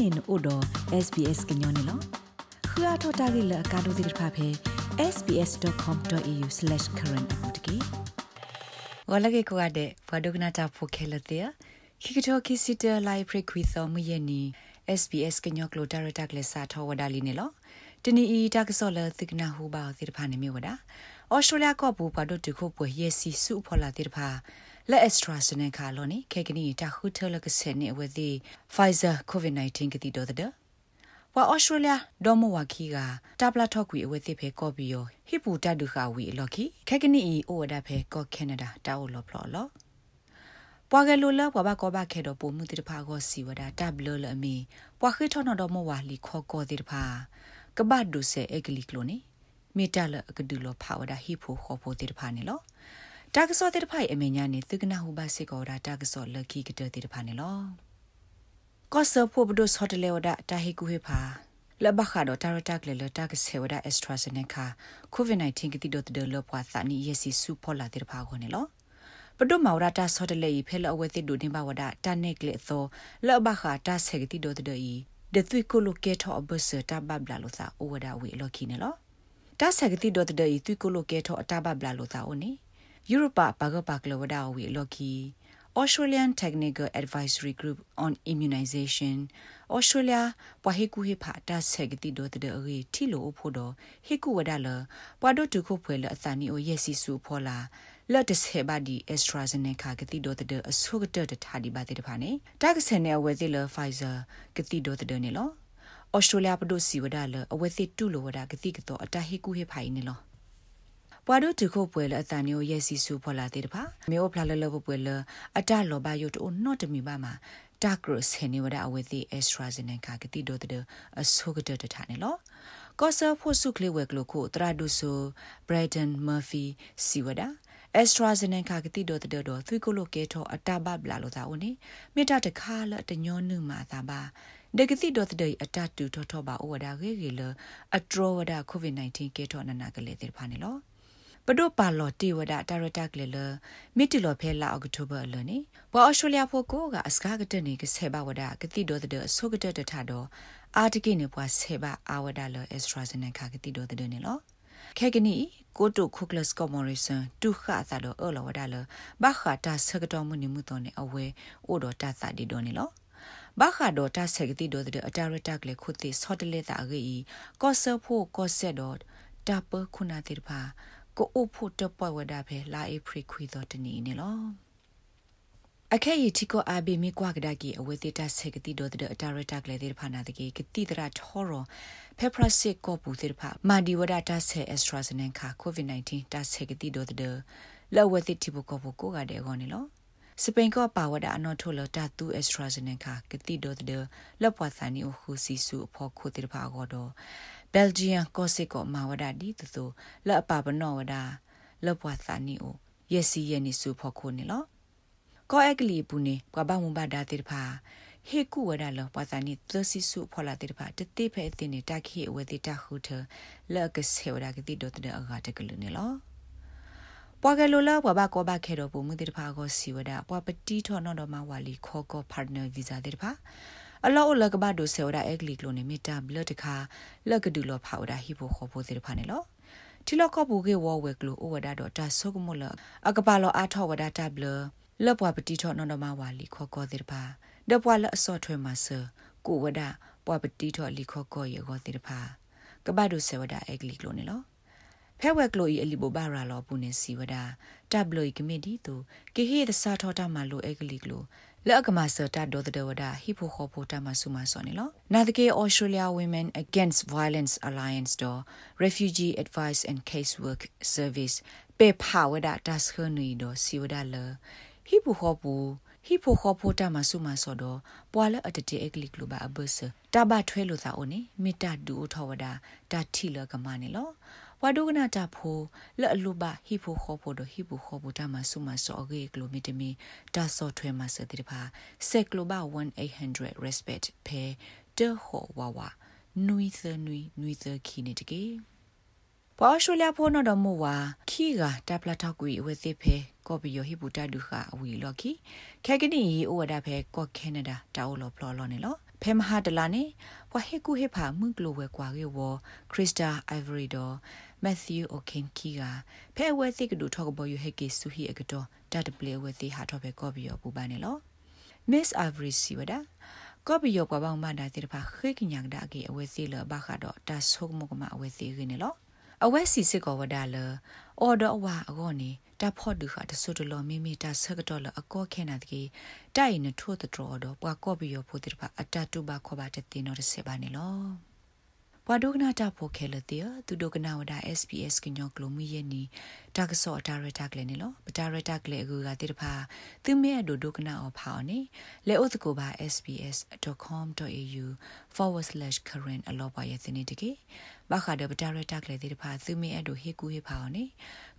နေနို့တော့ SBS ကညောနေလောခရထတာဂိလကာဒိုဒီဖာဖေ sbs.com.au/current အပူတကေဝလကေကွာတဲ့ဘဒုကနာတာဖိုခဲလတဲ့ခိကတိုခိစီတလိုင်ဖရခွီသောမယနီ SBS ကညောကလိုတာရတာကလစာထောဝဒါလီနေလောတနီအီတာကစောလသကနာဟူပါသီတဖာနေမြဝဒါဩစတြေးလျကောဘူပါဒိုတခုပွေယစီစုဖော်လာသီတဖာ လက်အက်စထရာစနန်ခါလောနေခေကနီတာခုထလကစနေဝဒီ Pfizer COVID-19 ကတိတော်တဲ့ဝါဩစတြေးလျဒေါ်မဝါခီကတာပလာထော့ကွေအဝဲသိဖေကော်ပီယောဟိပူတဒုခဝီလော်ခီခေကနီအိုဝဒဖေကောကနေဒါတာအိုလော်ဖလော်လော်ပွာကလိုလပွားဘကောဘခဲတော့ပုံမှုတိတဖာကိုစီဝဒတာဘလလအမီပွာခိထောနော်တော့မဝါလီခောကောတိတဖာကဘတ်ဒုဆေအဂလီကလိုနေမေတလအကဒူလောဖာဝဒဟိဖိုခောဖိုတိတဖာနေလော တာကစောတဲ့ဖိုင်အမေညာနေသကနာဟုဘစစ်ကောဒါတာကစောလကီကတဲ့တဲ့ဖာနေလောကောဆဖို့ဘဒုစဟတလေဝဒတာဟီကူဟေဖာလဘခါဒတာရတာကလေလတာကဆေဝဒအက်စထရာဇနေကာကိုဗစ် -19 ကတိဒတ်ဒလပွားသနီယစီစုဖောလာတဲ့ဖာခေါနေလောပဒုမောရတာဆောတလေဖဲလအဝဲတိဒုတင်ပါဝဒတာနက်ကလေသောလဘခါတာဆေကတိဒတ်ဒီဒသွိကိုလိုကေထောအဘဆတာဘဘလာလို့သာအိုဝဒဝေလော်ခီနေလောတာဆေကတိဒတ်ဒီသွိကိုလိုကေထောအတာဘဘလာလို့သာအိုနေ Europa Bagapaklavada we Loki Australian Technical Advisory Group on Immunization Australia ပဟေကူဟေဖာတာဆက်ကတိဒိုတဒေရီထီလိုဖို့တော့ဟေကူဝဒါလပွာဒိုတုခုဖွယ်လအသနီအိုယက်စီစုဖောလာလက်တဆေဘာဒီ AstraZeneca ကတိဒိုတဒေအဆုကတတထာဒီပါတေတဖာနေတာကဆန်နေဝဲတိလ Pfizer ကတိဒိုတဒေနေလော Australia ပဒိုစီဝဒါလအဝဲတိတူလိုဝဒါကတိကတော့အတဟေကူဟေဖိုင်နေလော ပွာဒုတခုပွဲလအတန်မျိုးရဲ့စီစုဖော်လာတဲ့တပါမျိုးဖလာလလပွဲလအတလောဘယုတ်အိုနော့တမီပါမှာတာဂရစဟနေဝဒအဝေတိအက်စထရာဇနန်ကာကတိဒိုတဲ့အဆုကတတထားနေလောကောဆာဖို့စုကလေးဝဲကလို့ကိုတရာဒုဆိုဘရဒန်မာဖီစီဝဒါအက်စထရာဇနန်ကာကတိဒိုတဒေါ်သွိကိုလိုကေထောအတာဘဘလာလို့သာဦးနေမေတ္တာတခါလတညောနုမာသာပါဒကတိဒိုတဒေအတတူထောထောပါဩဝဒါရေရေလအထရဝဒါကိုဗစ် -19 ကေထောနနာကလေးတေဖာနေလော ပဒိုပါလော်တီဝဒတာရတာကလေလမီတီလော်ဖဲလာအောက်တိုဘာလနေဘောအော်စတြေးလျဖို့ကိုကအစကားကတဲ့နေကဆေဘဝဒကတိတော်တဲ့အဆုကတဲ့တထတော့အာတကိနေပွားဆေဘအာဝဒလော်အက်စထရာဇနကကတိတော်တဲ့နေလောခဲကနီကိုတိုခုကလစကောမော်ရီဆန်တူခါသာတော့အော်လော်ဝဒါလဘခါတာဆကတော့မနိမှုတော်နေအဝဲအိုတော်တာသာဒီတော်နေလောဘာခါဒိုတာဆက်ကတိဒိုတဲ့အတာရတာကလေခုတိဆော့တလေတာဂီကောဆဖို့ကောဆက်တော့တာပခုနာတိဖာ ကိုအိုဖို့တပွက်ဝဒဖဲလာအေဖရီခွေတော်တနီနေလောအခဲရီတီကိုအာဘီမီကွာကဒါကီအဝေတိတာဆေကတိဒိုတဲ့အတာရတာကလေဒီဖာနာတကေကတိတရာထောရဖေပရစစ်ကိုပူတိဖာမာဒီဝဒတာဆေအက်စထရာဇနန်ကာကိုဗစ် -19 တာဆေကတိဒိုတဲ့လောဝတိတီဘကိုဘကိုကတဲ့ကောနေလောစပိန်ကပါဝဒအနော်ထိုလတာတူအက်စထရာဇနန်ကာကတိဒိုတဲ့လောပွားသန်နီဟူစီစုအဖို့ခုတိဖာကောတော့ ဘယ်ဂျီယန်ကောစစ်ကိုမာဝဒဒီတသူလအပပနောဝဒလပွားသနီအိုယစီယနီစုဖို့ခုနေလောကောအက်ကလီပူနေကွာဘမဘဒါတိတဖာဟေကူဝဒါလောပွားသနီသစီစုဖော်လာတိတဖာတတိဖဲအတင်းနေတခိအဝတိတခုထလကဆေဝဒါကတိဒတ်တဲ့အဂါတကလူနေလောပွာကလိုလာပွာဘကောဘခဲတော့ပုံမှုတိတဖာကိုစီဝဒါပွာပတိထောနော်တော့မဝါလီခေါ်ကောပါတနာဗီဇာတိတဖာ အလောလကဘဒိုဆေဝဒအက်ကလီကလိုနေမီတာဘလတ်တခါလက်ကဒူလောဖောက်ဒါဟီဖိုခေါ်ဖို့စေဖာနေလောတီလောကဘူကေဝဝဲကလိုဩဝဒါတော့တာဆုကမလအကပါလောအာထောဝဒါတဘလလပွားပတိထောနော်နမဝါလီခေါ်ကောစေဖာဒပွားလအစောထွဲမှာဆကိုဝဒါပွားပတိထောလီခေါ်ကောရေကောစေဖာကဘဒိုဆေဝဒအက်ကလီကလိုနေလောဖဲဝက်ကလိုဤအလီဘဘာရာလောပူနေစီဝဒါတဘလိုဤကမီဒီတူကေဟေသစာထောတာမလိုအက်ကလီကလို လက်ကမဆတာဒေါ်တဲ့ဝဒဟိဖိုခိုဖိုတာမဆူမဆောနေလောနာတကေ Australia Women Against Violence Alliance တော့ Refugee Advice and Casework Service ပေဖာဝဒတာစခနွီတော့စီဝဒလဟိဖိုခိုပူဟိဖိုခိုဖိုတာမဆူမဆောတော့ပွာလအတတေအကလီကလိုဘာအဘဆတာဘထွဲလို့သာအိုနေမေတ္တာဒူထောဝဒတာထီလကမနေလော ဝါဒုကနာတာဖိုလအလူပါဟိဖိုခောဖိုဒဟိဘူခောဘူတာမဆုမစောဂေကလိုမီတမီတာဆော့ထွဲမစတိတဖာဆက်ကလိုဘာ1800 respect ဖဲတဟောဝါဝါနွီသနွီနွီသခီနေတကေပေါ်ရှူလျာဖိုနော်တော်မူဝါခီကတပ်ပလထောက်ကွေဝဲစစ်ဖဲကော်ပီယိုဟိဘူတာဒုခအဝီလော်ခီခဲကနီအိုဝဒါဖဲကော့ကနေဒါတာအိုလော်ဖလော်လော်နေလော ဖဲမဟာတလာနေဝဟေကူဟေဖာမှုကလိုဝဲကွာရေဝခရစ်စတာအိုင်ဗရီဒိုမက်သျူအိုကင်ကီကဖဲဝဲသိကဒူထောက်ဘောယူဟေကေဆူဟီအကတော့တတ်ပလေဝဲသိဟာတော့ပဲကော်ပီယောပူပါနေလော Miss Ivory Siwada ကော်ပီယောပပောင်းမတာတိတဖာခေကညာဒါကေအဝဲစီလဘခါတော့တဆုကမကမအဝဲစီရင်းနော်အဝဲစီစစ်ကောဝဒါလ အော်ဒအဝါအကောနေတဖော့ဒူခါတဆုတလောမိမိတဆက်ကတော့လအကောခဲနာတကေတိုင်နထို့တတော်တော့ပွာကော်ပီယောဖို့တိတဖာအတတူပါခေါ်ပါတဲ့တင်တော့စေပါနေလောဘွာဒုကနာတာဖိုခဲလတဲ့သူဒုကနာဝဒါ SPS ကညောကလိုမီယနီတာကဆော့ဒါရတာကလေးနေလောဒါရတာကလေးအကူကတိတဖာသူမဲအဒုဒုကနာအဖောင်းနေလေဥတကိုပါ sbs.com.au/current အလောပါရဲ့စနေတကေ ဘာခါဒပဒါရတာကလေးတိတဖာသူမဲအဒုဟေကူဟေဖောင်းနေ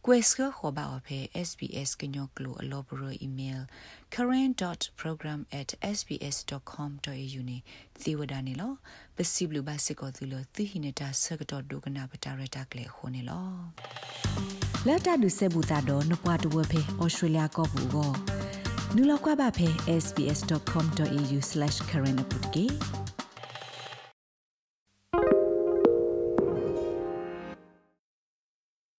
ကွယ်စခခေါ်ပါအဖေ sbs ကညောကလိုအလောဘရ email current.program@sbs.com.au နေသီဝဒနေလောပစီဘလူဘစစ်ကိုသူလသီဟိနတာဆကတော့ဒုကနာပတာရတာကလေခုန်နေလောလက်တာဒုစေဘူတာတော့နပွားတဝဖေဩစတြေးလျကောဘူကိုနူလောက်ကွာပါဖေ sbs.com.au/current ပုတ်ကေ